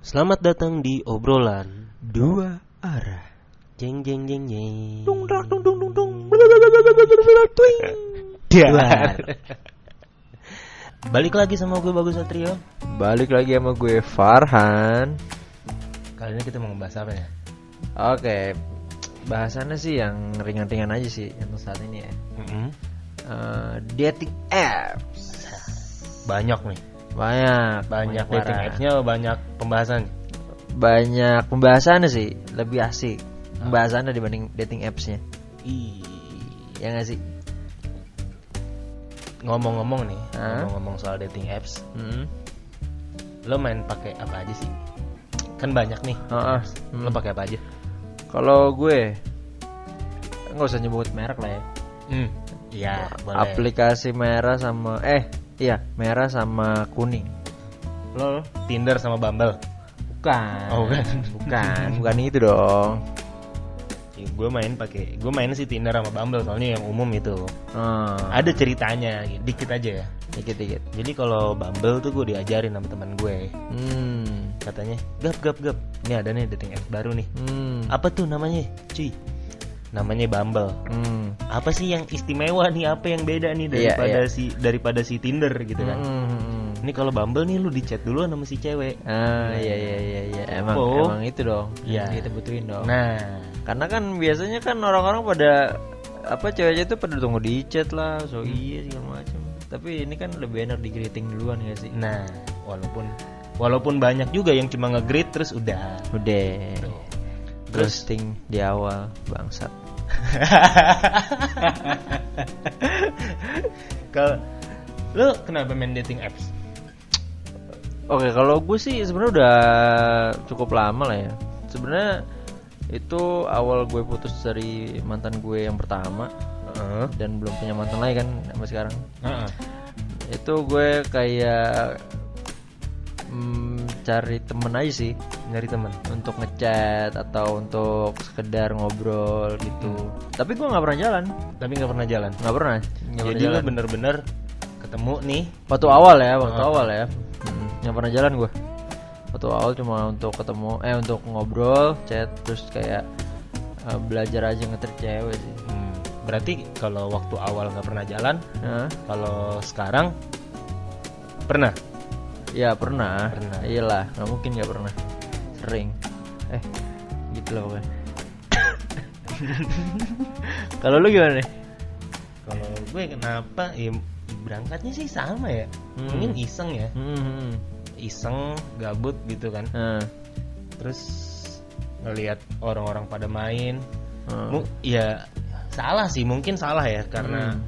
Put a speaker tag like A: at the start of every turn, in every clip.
A: Selamat datang di obrolan
B: Dua arah.
A: jeng jeng jeng jeng.
B: Dung dung dung dung dung.
A: Duar. Balik lagi sama gue Bagus Satrio.
B: Balik lagi sama gue Farhan.
A: Kali ini kita mau ngebahas apa ya?
B: Oke, bahasannya sih yang ringan-ringan aja sih untuk saat ini ya. Eh, dating apps
A: Banyak nih,
B: banyak,
A: banyak dating apps-nya, banyak pembahasan.
B: banyak pembahasannya sih lebih asik pembahasannya dibanding dating apps-nya.
A: Ih,
B: Ya nggak sih?
A: ngomong-ngomong nih, ngomong-ngomong soal dating apps,
B: Hmm.
A: lo main pakai apa aja sih? Kan banyak nih.
B: Heeh.
A: Lo
B: Hmm.
A: pakai apa aja?
B: Kalau gue nggak usah nyebut merek lah ya.
A: Hmm. Iya, boleh.
B: Aplikasi merah sama eh iya merah sama kuning.
A: Lo Tinder sama Bumble.
B: Bukan.
A: Oh, bukan.
B: Bukan, bukan itu dong.
A: gue main pakai, gue main sih Tinder sama Bumble soalnya yang umum itu.
B: Hmm.
A: Ada ceritanya, dikit aja ya.
B: dikit-dikit.
A: Jadi kalau Bumble tuh gue diajarin sama teman gue.
B: Hmm.
A: Katanya, gap gap gap. Ini ada nih dating apps baru nih.
B: Hmm.
A: Apa tuh namanya, cuy? Namanya Bumble.
B: Hmm.
A: Apa sih yang istimewa nih? Apa yang beda nih
B: Iya,
A: daripada
B: iya.
A: si daripada si Tinder gitu kan?
B: Hmm.
A: Ini kalau Bumble nih lu di chat dulu sama si cewek.
B: Ah iya iya iya iya emang
A: Oh.
B: emang itu dong.
A: Iya.
B: Yang kita butuhin dong.
A: Nah,
B: Karena kan biasanya kan orang-orang pada apa cewek itu pada tunggu di chat lah, so iya segala macam. Tapi ini kan lebih enak di greeting duluan gak sih?
A: nah, walaupun walaupun banyak juga yang cuma nge-greet terus udah.
B: Udah.
A: Terus
B: Ghosting di awal bangsat.
A: kalau lu kenapa main dating apps?
B: Oke, kalau gue sih sebenarnya udah cukup lama lah ya. Sebenarnya itu awal gue putus dari mantan gue yang pertama
A: Heeh.
B: dan belum punya mantan lagi kan sampai sekarang.
A: Heeh.
B: Itu gue kayak mm, cari temen aja sih
A: Nyari temen.
B: untuk ngechat atau untuk sekedar ngobrol gitu. Tapi gue nggak pernah jalan,
A: Tapi nggak pernah jalan.
B: nggak pernah. pernah
A: Jadi lu bener-bener ketemu nih.
B: Waktu awal ya, waktu
A: Ah.
B: awal ya. Hmm, nggak pernah jalan gue. Waktu awal cuma untuk ketemu, eh untuk ngobrol, chat, terus kayak eh, belajar aja ngeter cewek sih.
A: Hmm, berarti kalau waktu awal nggak pernah jalan,
B: Nah,
A: kalau sekarang pernah.
B: ya pernah.
A: Pernah.
B: Iyalah, nggak mungkin nggak pernah. Sering. Eh, gitu lah pokoknya. Kalau lu gimana nih?
A: Kalau gue kenapa? Ya, berangkatnya sih sama ya.
B: Hmm.
A: Mungkin iseng ya.
B: Hmm.
A: Iseng, gabut gitu kan.
B: Nah,
A: Terus ngelihat orang-orang pada main.
B: hmm.
A: Ya salah sih, mungkin salah ya karena
B: Hmm.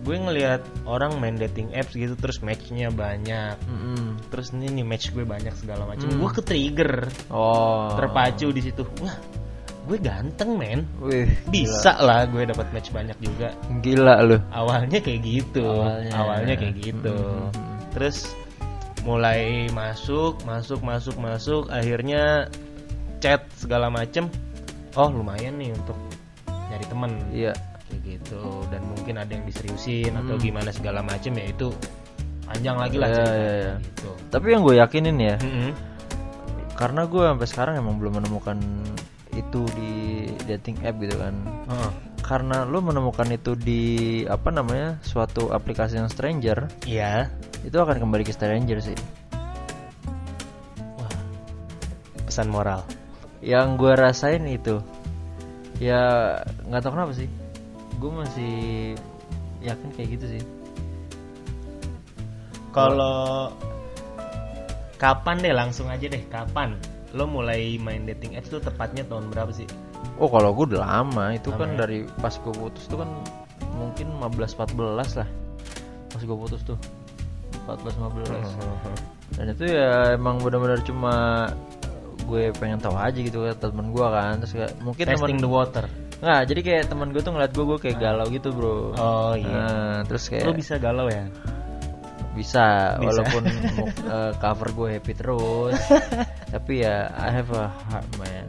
A: Gue ngelihat orang main dating apps gitu terus matchnya banyak.
B: Hmm.
A: Terus ini nih match gue banyak segala macam.
B: Hmm.
A: Gue ke trigger,
B: Oh.
A: terpacu di situ. Wah, gue ganteng men.
B: Wih,
A: Bisa lah gue dapat match banyak juga.
B: Gila, gila lu.
A: Awalnya kayak gitu.
B: Awalnya.
A: Awalnya, kayak gitu.
B: Hmm, hmm.
A: Terus mulai masuk, masuk, masuk, masuk, akhirnya chat segala macem. Oh lumayan nih untuk nyari temen
B: Iya.
A: Kayak gitu. Dan mungkin ada yang diseriusin atau
B: Hmm.
A: gimana segala macem ya itu panjang lagi lah ceritanya
B: iya, iya.
A: gitu.
B: Tapi yang gue yakinin ya,
A: Mm-mm.
B: karena gue sampai sekarang emang belum menemukan itu di dating app gitu kan.
A: Heeh.
B: Karena lo menemukan itu di apa namanya suatu aplikasi yang stranger,
A: Iya.
B: itu akan kembali ke stranger sih.
A: Wah. Pesan moral.
B: Yang gue rasain itu, ya nggak tahu kenapa sih, gue masih yakin kayak gitu sih.
A: Kalau kapan deh? Langsung aja deh. Kapan? Lo mulai main dating apps tuh tepatnya tahun berapa sih?
B: Oh kalau gue udah lama. Itu
A: Lama
B: kan
A: ya?
B: dari pas gue putus tuh kan mungkin 15-14 lah. Pas gue putus tuh. 14-15 dan itu ya emang benar-benar cuma gue pengen tahu aja gitu kan temen gue kan. Terus kayak mungkin
A: Testing
B: temen
A: the water.
B: Nggak jadi kayak temen gue tuh ngeliat gue gue kayak galau gitu bro
A: Oh iya.
B: Nah, terus kayak
A: Lo bisa galau ya?
B: bisa,
A: Bisa.
B: walaupun eh, cover gue happy terus tapi ya I have a heart man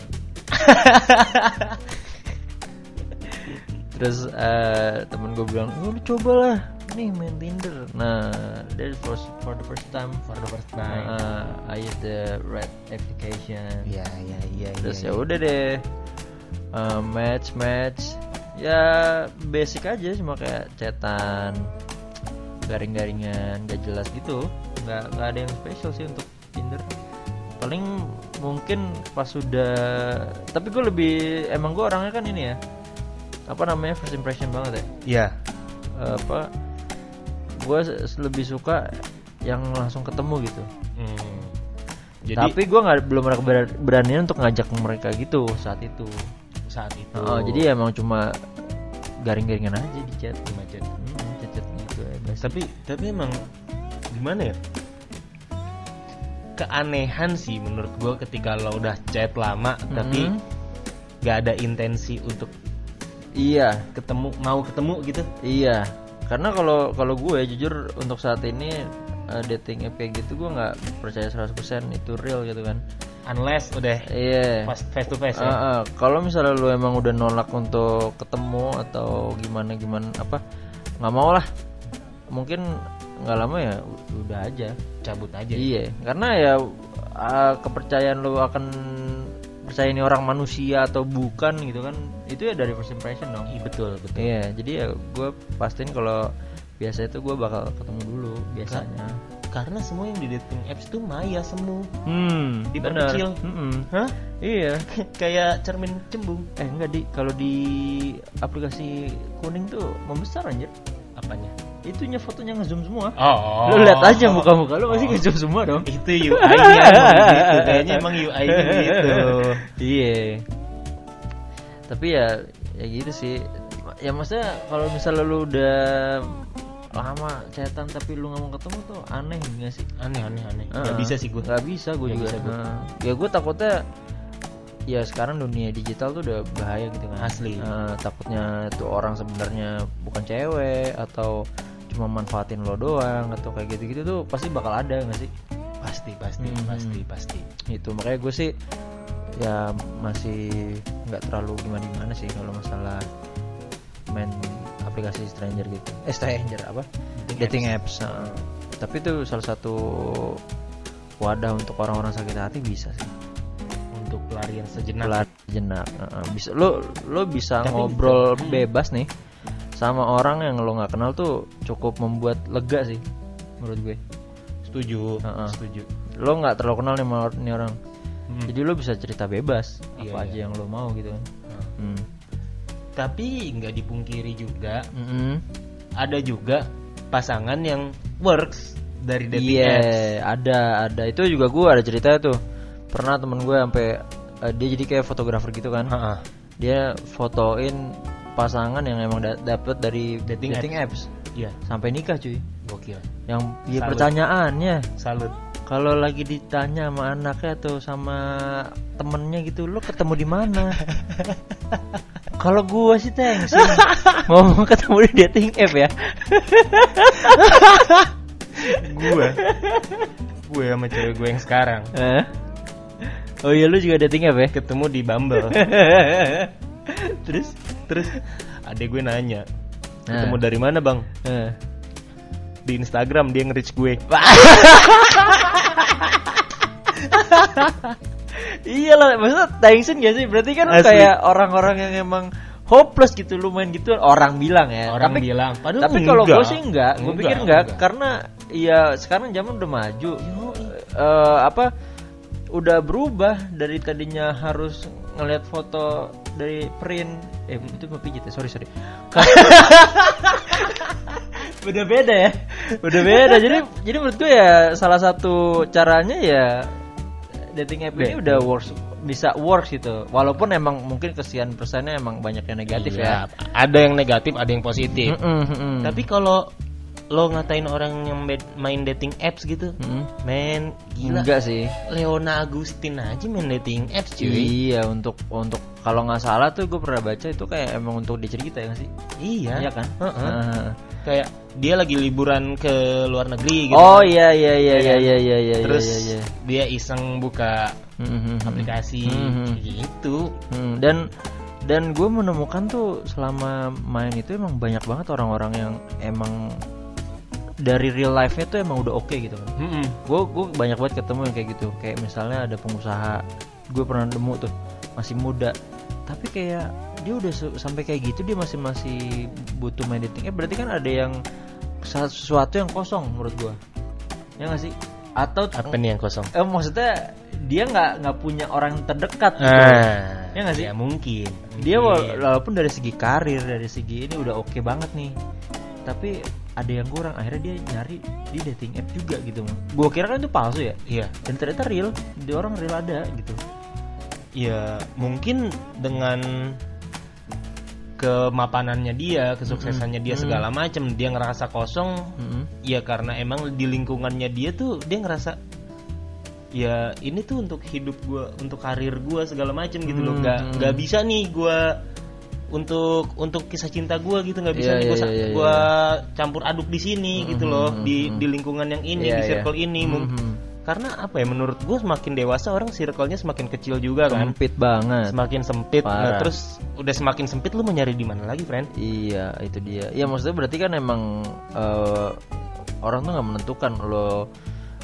B: terus eh, temen gue bilang "Oh, lu cobalah nih main Tinder nah that's for for the first time
A: For the first time.
B: uh, I use the red application
A: Iya iya iya.
B: terus
A: iya,
B: ya
A: iya.
B: udah deh Uh, match match. Ya basic aja cuma kayak chatan garing-garingan gak jelas gitu. Nggak nggak ada yang spesial sih untuk Tinder. Paling mungkin pas sudah tapi gue lebih emang gue orangnya kan ini ya apa namanya first impression banget ya.
A: Iya.
B: Eh, apa gue lebih suka yang langsung ketemu gitu.
A: Hmm. Jadi
B: tapi gue nggak belum ada keber- beranian untuk ngajak mereka gitu saat itu
A: saat itu.
B: Oh, jadi emang cuma garing-garingan aja di chat
A: Cuma chat.
B: Hmm, chat gitu ya
A: tapi tapi emang gimana ya? Keanehan sih menurut gua ketika lo udah chat lama tapi
B: Mhm.
A: gak ada intensi untuk
B: iya.
A: ketemu mau ketemu gitu.
B: Iya. Karena kalau kalau gue jujur untuk saat ini eh, dating app kayak gitu gue nggak percaya 100% itu real gitu kan
A: unless udah
B: iya.
A: face to face
B: Ah,
A: ya.
B: Ah. kalau misalnya lu emang udah nolak untuk ketemu atau gimana gimana apa nggak mau lah. Mungkin nggak lama ya udah aja.
A: Cabut aja.
B: Iya karena ya ah, kepercayaan lu akan percaya ini orang manusia atau bukan gitu kan itu ya dari first impression dong.
A: Iya, betul betul.
B: Iya jadi ya gue pastiin kalau biasa itu gue bakal ketemu dulu biasanya
A: karena semua yang di dating apps tuh maya semu.
B: Hmm
A: Diperkecil.
B: benar. Mm-mm.
A: hah?
B: Iya.
A: Kayak cermin cembung.
B: Eh enggak di. Kalau di aplikasi kuning tuh membesar anjir.
A: Apanya?
B: Itunya fotonya ngezoom semua.
A: Oh.
B: Lu lihat aja muka-muka lu masih ngezoom semua dong.
A: Itu UI-nya emang gitu. Kayaknya emang UI-nya gitu.
B: Iya. Tapi ya ya gitu sih. Ya maksudnya kalau misalnya lu udah lama chatan tapi lu nggak mau ketemu tuh aneh nggak sih
A: aneh aneh aneh
B: Heeh.
A: nggak bisa sih gue
B: nggak bisa gue juga
A: bisa gua.
B: Heeh. ya gue takutnya ya sekarang dunia digital tuh udah bahaya gitu kan
A: Asli.
B: Heeh, takutnya tuh orang sebenarnya bukan cewek atau cuma manfaatin lo doang atau kayak gitu-gitu tuh pasti bakal ada nggak sih
A: pasti pasti
B: Hmm.
A: pasti pasti
B: itu makanya gue sih ya masih nggak terlalu gimana gimana sih kalau masalah main aplikasi stranger gitu. Eh stranger apa?
A: Dating
B: dating apps, Nah, tapi itu salah satu wadah untuk orang-orang sakit hati bisa sih.
A: Untuk pelarian sejenak.
B: Kelar jenak Heeh, bisa lo lo bisa
A: Tapi-
B: ngobrol bebas nih sama orang yang lo nggak kenal tuh cukup membuat lega sih menurut gue.
A: Setuju
B: Heeh.
A: setuju.
B: Lo nggak terlalu kenal nih sama nih orang.
A: Hmm.
B: jadi lo bisa cerita bebas
A: Iya,
B: apa aja
A: iya.
B: yang lo mau gitu kan. Hmm.
A: Tapi nggak dipungkiri juga
B: Mm-mm.
A: ada juga pasangan yang works dari dating
B: Iya,
A: apps
B: ada ada itu juga gue ada cerita tuh. Pernah temen gue sampai eh, dia jadi kayak fotografer gitu kan.
A: Heeh.
B: Dia fotoin pasangan yang emang da- dapet dari
A: Dating
B: dating, apps.
A: iya
B: sampai nikah cuy.
A: gokil
B: Yang dia
A: Salut.
B: pertanyaannya
A: salut
B: kalau lagi ditanya sama anaknya atau sama temennya gitu, lo ketemu di mana? kalau gua sih thanks ngomong ketemu di dating app ya.
A: gue gue sama cewek gue yang sekarang
B: Hah? oh iya lu juga dating app ya?
A: ketemu di Bumble
B: Terus?
A: terus adek gue nanya ketemu dari mana bang
B: Eh.
A: di Instagram dia nge-reach gue
B: Iya lah, maksudnya tension gak sih? Berarti kan
A: Asli.
B: kayak orang-orang yang emang hopeless gitu lu main gitu orang bilang ya.
A: orang
B: tapi
A: bilang padahal
B: tapi kalau
A: enggak.
B: gue sih enggak, gue pikir enggak, karena ya sekarang zaman udah maju. Eh, apa udah berubah dari tadinya harus ngelihat foto dari print eh itu mau pijit ya sorry sorry udah beda ya udah beda jadi jadi menurut gue ya salah satu caranya ya dating app ini udah works bisa works gitu. Walaupun emang mungkin kesian persennya emang banyak yang negatif
A: Iya,
B: ya
A: ada yang negatif ada yang positif.
B: Mm-mm, mm-mm.
A: tapi kalau lo ngatain orang yang main dating apps gitu
B: Mm-mm.
A: men gila
B: enggak sih
A: Leona Agustin aja main dating apps cuy
B: iya untuk untuk kalau nggak salah tuh gue pernah baca itu kayak emang untuk dicerita ya nggak sih
A: iya
B: iya kan
A: Heeh.
B: Heeh.
A: kayak dia lagi liburan ke luar negeri gitu
B: oh
A: kan.
B: iya iya iya
A: Iya
B: iya
A: kan?
B: iya iya iya
A: terus
B: iya, iya.
A: dia iseng buka
B: mm-mm.
A: aplikasi
B: Mhm.
A: kayak gitu
B: Hmm, dan dan gue menemukan tuh selama main itu emang banyak banget orang-orang yang emang dari real life-nya tuh emang udah oke gitu kan. Gue gue banyak banget ketemu yang kayak gitu. Kayak misalnya ada pengusaha gue pernah nemu tuh masih muda. Tapi kayak dia udah sampai kayak gitu dia masih masih butuh main dating eh berarti kan ada yang sesuatu yang kosong menurut gue ya nggak sih? Atau
A: apa nih yang kosong?
B: Eh, maksudnya dia nggak nggak punya orang terdekat gitu.
A: ah
B: Ya nggak sih?
A: ya mungkin
B: dia wal-
A: Mungkin.
B: walaupun dari segi karir dari segi ini udah oke banget nih. Tapi ada yang kurang akhirnya dia nyari di dating app juga gitu gue kira kan itu palsu ya
A: iya
B: dan ternyata real dia orang real ada gitu
A: ya mungkin dengan kemapanannya dia kesuksesannya dia
B: Mm-mm.
A: segala macem dia ngerasa kosong
B: Mm-mm.
A: ya karena emang di lingkungannya dia tuh dia ngerasa ya ini tuh untuk hidup gua untuk karir gua segala macem gitu loh
B: Hmm,
A: nggak
B: hmm.
A: nggak bisa nih gua untuk untuk kisah cinta gua gitu nggak bisa nih gua,
B: iya,
A: sa-
B: iya,
A: gua campur aduk di sini gitu
B: Hmm,
A: loh
B: hmm,
A: di di lingkungan yang ini
B: Iya,
A: di
B: iya.
A: circle ini. Mung-
B: Mhm.
A: karena apa ya menurut gua semakin dewasa orang circle-nya semakin kecil juga kan.
B: Sempit banget.
A: Semakin sempit.
B: Parah.
A: nah, terus udah semakin sempit lu mau nyari di mana lagi friend?
B: Iya itu dia. Ya maksudnya berarti kan emang eh, orang tuh nggak menentukan lo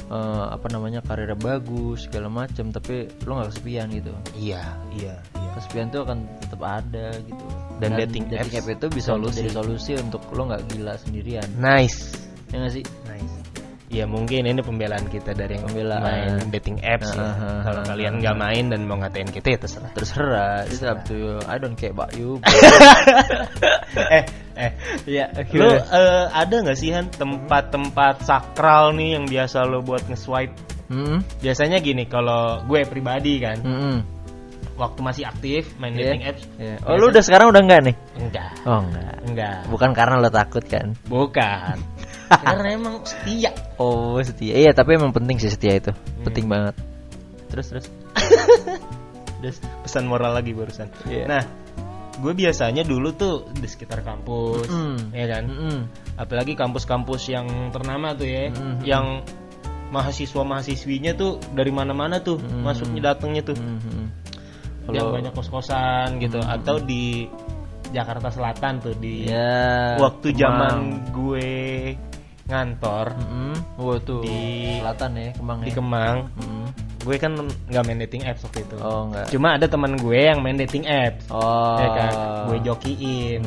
B: eh, apa namanya karirnya bagus segala macam tapi lo nggak kesepian gitu.
A: Iya. Iya iya.
B: Kesepian tuh akan tetap ada gitu.
A: Dan dating apps
B: app itu bisa
A: solusi.
B: jadi solusi untuk lo nggak gila sendirian.
A: Nice.
B: Ya nggak sih?
A: Nice. Ya mungkin ini pembelaan kita dari yang
B: Pembelaan.
A: main dating apps ya.
B: Ah, ah,
A: Kalau kalian nggak main dan mau ngatain kita ya terserah.
B: terserah. It's up to you. I don't care about you
A: eh eh
B: ya
A: lu eh, ada nggak sih Han tempat-tempat sakral nih yang biasa lo buat nge-swipe?
B: Hmm,
A: Biasanya gini kalau gue pribadi kan,
B: hmm,
A: waktu masih aktif main
B: Iya.
A: dating apps.
B: Iya. Oh lu udah sekarang udah enggak nih?
A: enggak.
B: Oh enggak.
A: Enggak.
B: Bukan karena lo takut kan?
A: Bukan. Karena emang setia.
B: Oh setia. Iya tapi emang penting sih setia itu. Penting banget. Terus terus. terus.
A: Pesan moral lagi barusan.
B: Iya.
A: Nah, gue biasanya dulu tuh di sekitar kampus,
B: Mm.
A: ya kan.
B: Mm-mm.
A: apalagi kampus-kampus yang ternama tuh ya
B: Mhm.
A: yang mahasiswa mahasiswinya tuh dari mana-mana tuh
B: Mhm.
A: masuknya datangnya tuh
B: Mhm.
A: yang
B: Kalau-
A: banyak kos-kosan gitu atau di Jakarta Selatan tuh di
B: Ya.
A: waktu
B: Kemang.
A: zaman gue ngantor
B: Mm-mm. Oh tuh.
A: Di-
B: selatan ya Kemang
A: di
B: ya.
A: Kemang
B: Mm-mm.
A: Gue kan nggak main dating apps waktu itu
B: Oh enggak.
A: cuma ada teman gue yang main dating apps
B: Oh.
A: ya kan gue jokiin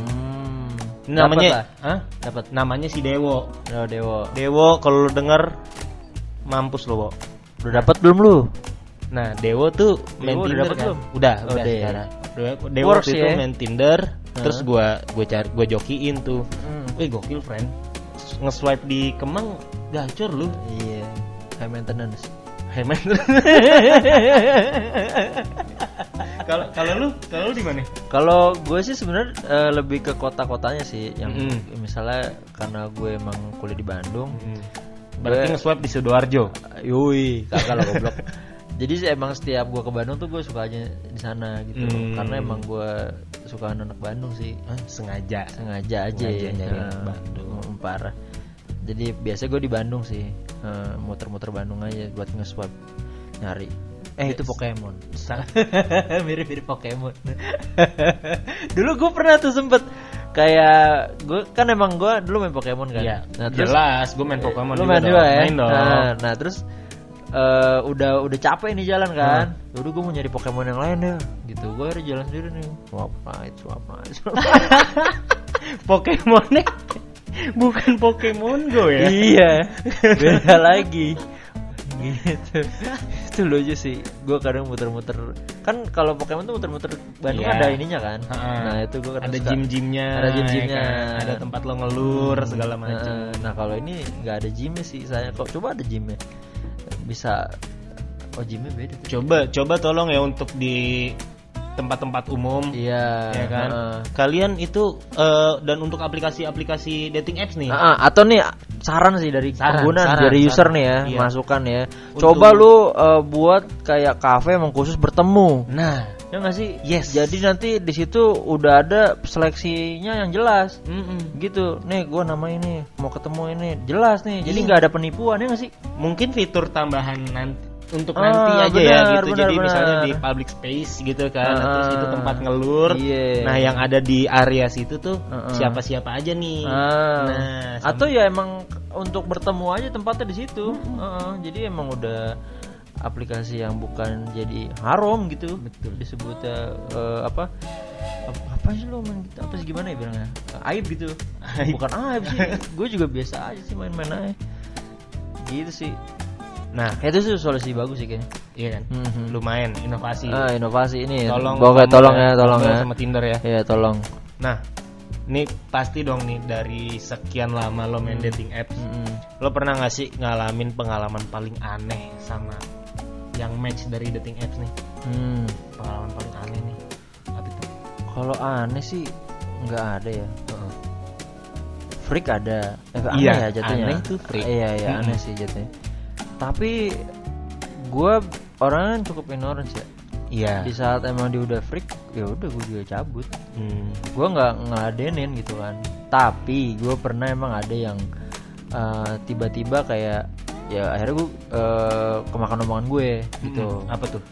B: Hmm.
A: Namanya. Hah?
B: Dapat.
A: namanya si Dewo
B: Oh, Dewo.
A: Dewo kalau lu denger mampus lo, Wo.
B: Udah dapat belum lu?
A: Nah, Dewo tuh main
B: Dewo udah
A: Tinder
B: dapet
A: kan?
B: belum?
A: Udah,
B: Oh,
A: udah sekarang. Dewo,
B: Works
A: waktu itu
B: ya?
A: main Tinder, terus
B: Heeh.
A: gua gua cari gua jokiin tuh.
B: Hmm.
A: Wih, gokil, friend. Nge-swipe di Kemang gacor lu.
B: Iya. High maintenance.
A: Hey, man. Kalau kalau lu, kalau lu di mana?
B: Kalau gue sih sebenarnya eh, lebih ke kota-kotanya sih, yang
A: Mm.
B: misalnya karena gue emang kuliah di Bandung,
A: Berarti
B: Gue-
A: nge-swipe di Sidoarjo.
B: yui, kagak lah goblok. Jadi sih emang setiap gue ke Bandung tuh gue suka aja di sana gitu,
A: Hmm.
B: karena emang gue suka anak Bandung sih,
A: Hah, sengaja.
B: sengaja aja
A: Sengaja nyari
B: Nah,
A: anak Bandung.
B: mm, parah. Jadi biasa gue di Bandung sih, eh, muter-muter Bandung aja buat nge-swipe nyari. Eh itu Pokemon. Mirip-mirip Pokemon. dulu gue pernah tuh sempet kayak gue kan emang gue dulu main Pokemon kan.
A: Iya,
B: Nah, terus
A: jelas gue main Pokemon
B: lu main juga ya.
A: Main dong.
B: Nah, nah, terus eh, udah udah capek nih jalan kan.
A: Hmm.
B: Dulu gue mau nyari Pokemon yang lain ya. Gitu gue harus jalan sendiri nih. Swap night, swap night. swap
A: bukan Pokemon Go ya.
B: iya beda lagi. Gitu. Itu lucu sih. Gue kadang muter-muter. Kan kalau Pokemon tuh muter-muter Bandung
A: Iya.
B: ada ininya kan? Nah itu gue kadang
A: ada gym-gymnya,
B: ada gym-gymnya.
A: ya kan? ada tempat lo ngelur segala macam.
B: Nah, nah kalau ini nggak ada gymnya sih saya kok coba ada gymnya bisa. Oh gymnya beda
A: Coba coba tolong ya untuk di tempat-tempat umum
B: iya
A: ya kan.
B: heeh.
A: Kalian itu eh, dan untuk aplikasi-aplikasi dating apps nih.
B: Ah, ah, atau nih saran sih dari
A: Saran,
B: pengguna
A: saran,
B: dari user
A: saran.
B: nih ya
A: Iya.
B: masukan ya
A: Untuk-
B: coba lu eh, buat kayak kafe emang khusus bertemu
A: Nah,
B: ya nggak sih
A: Yes.
B: jadi nanti di situ udah ada seleksinya yang jelas
A: mm-mm.
B: gitu nih gua nama ini mau ketemu ini jelas nih jadi
A: Iya.
B: nggak ada penipuan ya nggak sih
A: mungkin fitur tambahan nanti untuk
B: Ah,
A: nanti aja ya
B: benar,
A: gitu.
B: benar,
A: Jadi
B: benar.
A: misalnya di public space gitu kan,
B: Ah,
A: terus itu tempat ngelur.
B: iya.
A: Nah, yang ada di area situ tuh
B: Ah, ah.
A: siapa-siapa aja nih.
B: Ah.
A: Nah,
B: atau ya emang untuk bertemu aja tempatnya di situ. Heeh, jadi emang udah aplikasi yang bukan jadi haram gitu.
A: Betul.
B: Disebutnya eh, apa? Ap- Apa sih lo main gitu? Apa sih gimana ya bilangnya? Aib gitu.
A: Aib.
B: Bukan aib sih. Gue juga biasa aja sih main-main aja. Gitu sih.
A: Nah,
B: Itu sih solusi bagus sih kayaknya.
A: iya kan.
B: Mhm.
A: Lumayan inovasi.
B: Ah, inovasi ini.
A: tolong Bumble
B: tolong ya, tolong ya.
A: sama Tinder ya.
B: Iya, tolong.
A: Nah, ini pasti dong nih dari sekian lama lo main dating apps,
B: Mm-mm.
A: lo pernah gak sih ngalamin pengalaman paling aneh sama yang match dari dating apps nih?
B: Hmm.
A: Pengalaman paling aneh nih. Apa itu?
B: Kalau aneh sih nggak ada ya. Freak ada. Eh, aneh
A: Iya,
B: ya jatuhnya.
A: aneh tuh freak.
B: Iya, iya aneh sih jatuhnya. Tapi gue orangnya cukup ignorance ya.
A: Iya.
B: Di saat emang dia udah freak, ya udah gue juga cabut.
A: Hmm.
B: Gue nggak ngeladenin gitu kan. Tapi gue pernah emang ada yang eh, tiba-tiba kayak ya akhirnya gue eh, kemakan omongan gue gitu.
A: Mm-mm. Apa tuh?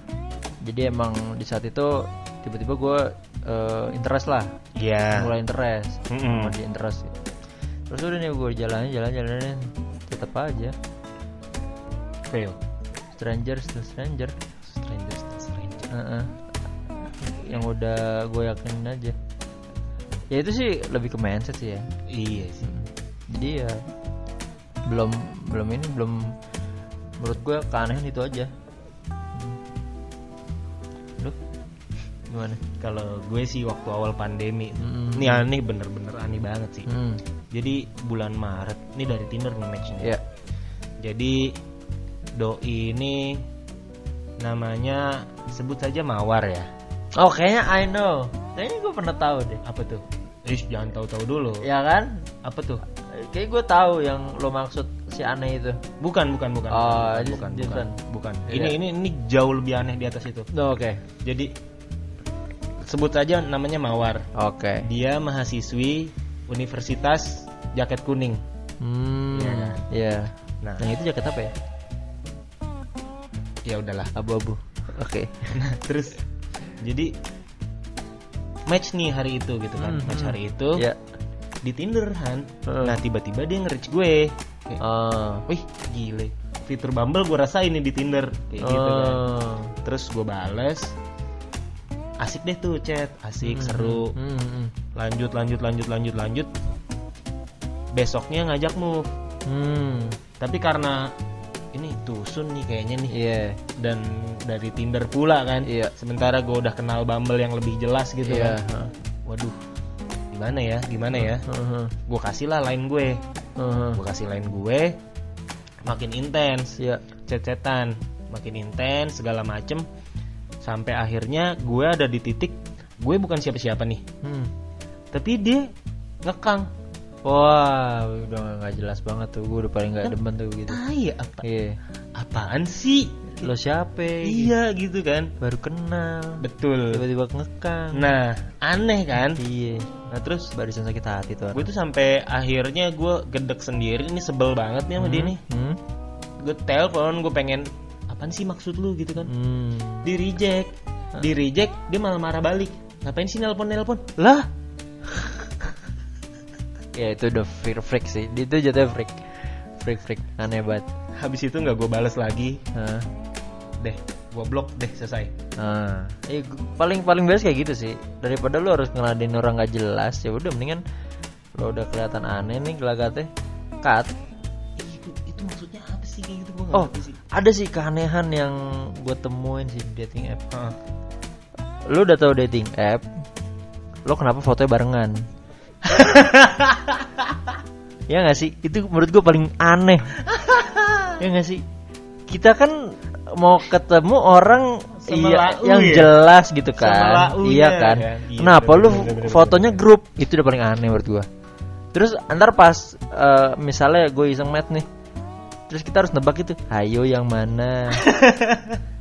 B: Jadi emang di saat itu tiba-tiba gue eh, interest lah
A: Iya.
B: mulai interest
A: Mm-mm.
B: mulai interest terus udah nih gue jalan jalan jalanin tetap aja
A: Fail.
B: stranger still stranger
A: Stranger, stranger.
B: Heeh. yang udah gue yakinin aja ya itu sih lebih ke mindset sih ya
A: Iya sih.
B: Mm. jadi ya belum belum ini belum menurut gue keanehan itu aja Hmm. lu gimana
A: Kalau gue sih waktu awal pandemi,
B: Mm.
A: ini aneh bener-bener aneh banget sih.
B: Hmm.
A: Jadi bulan Maret, ini dari Tinder nih matchnya.
B: ya
A: Jadi doi ini namanya sebut saja Mawar ya.
B: oh kayaknya I know kayaknya gue pernah tahu deh
A: Apa tuh? Ish, jangan tahu-tahu dulu.
B: ya kan
A: Apa tuh?
B: Kayak gue tahu yang lo maksud si aneh itu.
A: Bukan, bukan, bukan.
B: Oh,
A: bukan, bukan, bukan, bukan. Ini ini ini jauh lebih aneh di atas itu.
B: Oh, Oke.
A: Jadi sebut saja namanya Mawar.
B: Oke.
A: Dia mahasiswi Universitas Jaket Kuning.
B: Hmm.
A: Iya kan?
B: Iya.
A: Nah,
B: Yang itu jaket apa ya?
A: Ya udahlah.
B: Abu-abu. Oke.
A: Nah, terus jadi match nih hari itu gitu kan.
B: Hmm,
A: Match
B: hmm.
A: hari itu
B: Ya.
A: di Tinder Han.
B: Heeh.
A: Nah, tiba-tiba dia nge-reach gue. Kayak,
B: Oh.
A: Wih, gile. Fitur Bumble gue rasain nih di Tinder kayak gitu kan.
B: Oh.
A: Terus gue bales. Asik deh tuh chat, asik,
B: Hmm,
A: seru.
B: hmm, hmm,
A: Lanjut, lanjut, lanjut, lanjut, lanjut. Besoknya ngajak move.
B: Hmm.
A: Tapi karena ini tusun nih kayaknya nih
B: Iya.
A: dan dari Tinder pula kan.
B: Iya.
A: Sementara gue udah kenal Bumble yang lebih jelas gitu
B: Iya.
A: kan. Waduh, gimana ya, gimana ya?
B: Heeh.
A: Gue kasih lah line gue,
B: Heeh.
A: gue kasih line gue, makin intens,
B: Iya.
A: chat-chatan, makin intens segala macem, sampai akhirnya gue ada di titik gue bukan siapa-siapa nih,
B: Hmm.
A: tapi dia ngekang.
B: Wah, udah nggak jelas banget tuh. Gue udah paling nggak demen tuh gitu.
A: Ah iya, apa,
B: Iya.
A: apaan sih?
B: Lo siapa?
A: Iya gitu kan,
B: Baru kenal.
A: betul.
B: Tiba-tiba ngekang.
A: Nah, aneh kan?
B: Iya.
A: Nah terus
B: Barisan sakit hati tuh.
A: gue tuh sampai akhirnya gue gedek sendiri ini sebel banget nih sama dia nih
B: Hmm.
A: gue telepon gue pengen apaan sih maksud lu gitu kan
B: Hmm.
A: di reject di reject dia malah marah balik ngapain sih nelpon nelpon
B: Lah. Ya itu udah freak, freak sih. Itu jatuhnya freak. Freak freak aneh banget.
A: habis itu nggak gue balas lagi
B: Hah.
A: deh gue blok deh selesai
B: Nah, eh, paling paling biasa kayak gitu sih. Daripada lu harus ngeladein orang gak jelas, ya udah mendingan lo udah kelihatan aneh nih gelagatnya. Cut.
A: Ih, itu, itu maksudnya apa sih kayak gitu gue
B: Oh, ada sih keanehan yang gue temuin sih di dating app. Lu udah tahu dating app? Lo kenapa fotonya barengan? ya nggak sih? Itu menurut gue paling aneh. ya nggak sih? Kita kan mau ketemu orang iya, yang
A: ya?
B: jelas gitu kan.
A: launya
B: Iya kan?
A: kan? Iya,
B: Kenapa
A: bener,
B: lu
A: bener, bener,
B: fotonya grup? Itu udah paling aneh menurut gua. Terus antar pas eh, misalnya gue iseng match nih. Terus kita harus nebak itu, ayo yang mana?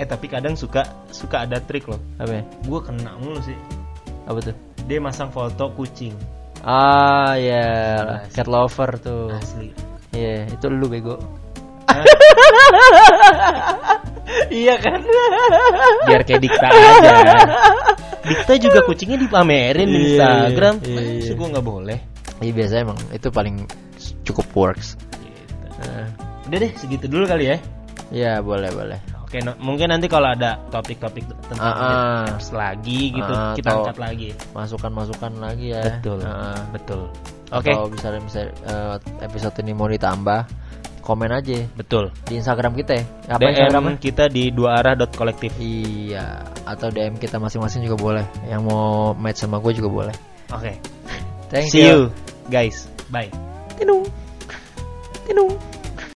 A: eh tapi kadang suka suka ada trik loh
B: Apa ya?
A: gue kena mulu sih
B: Apa tuh?
A: Dia masang foto kucing
B: Ah ya,
A: Asli.
B: cat lover tuh.
A: asli
B: Iya, itu lu bego. Iya kan?
A: biar kayak Dikta aja Dikta juga kucingnya dipamerin di
B: Iya,
A: Instagram
B: iya, iya.
A: Gue nggak boleh
B: Iya biasa emang itu paling cukup works
A: Gitu.
B: Eh,
A: Udah deh segitu dulu kali ya.
B: ya boleh boleh
A: Oke, no- mungkin nanti kalau ada topik-topik tentang
B: Ah, ah.
A: apps lagi gitu,
B: Ah,
A: kita angkat lagi.
B: masukan masukan lagi ya
A: Betul.
B: Eh,
A: Betul. Oke,
B: Kalau misalnya, misalnya eh, episode ini mau ditambah, komen aja
A: betul.
B: di Instagram kita ya. Apa
A: DM
B: Instagramnya?
A: kita di dua arah dot kolektif.
B: Iya, atau DM kita masing-masing juga boleh. Yang mau match sama gue juga boleh.
A: Oke.
B: Thank
A: See you guys. Bye.
B: Tinung. Tinung.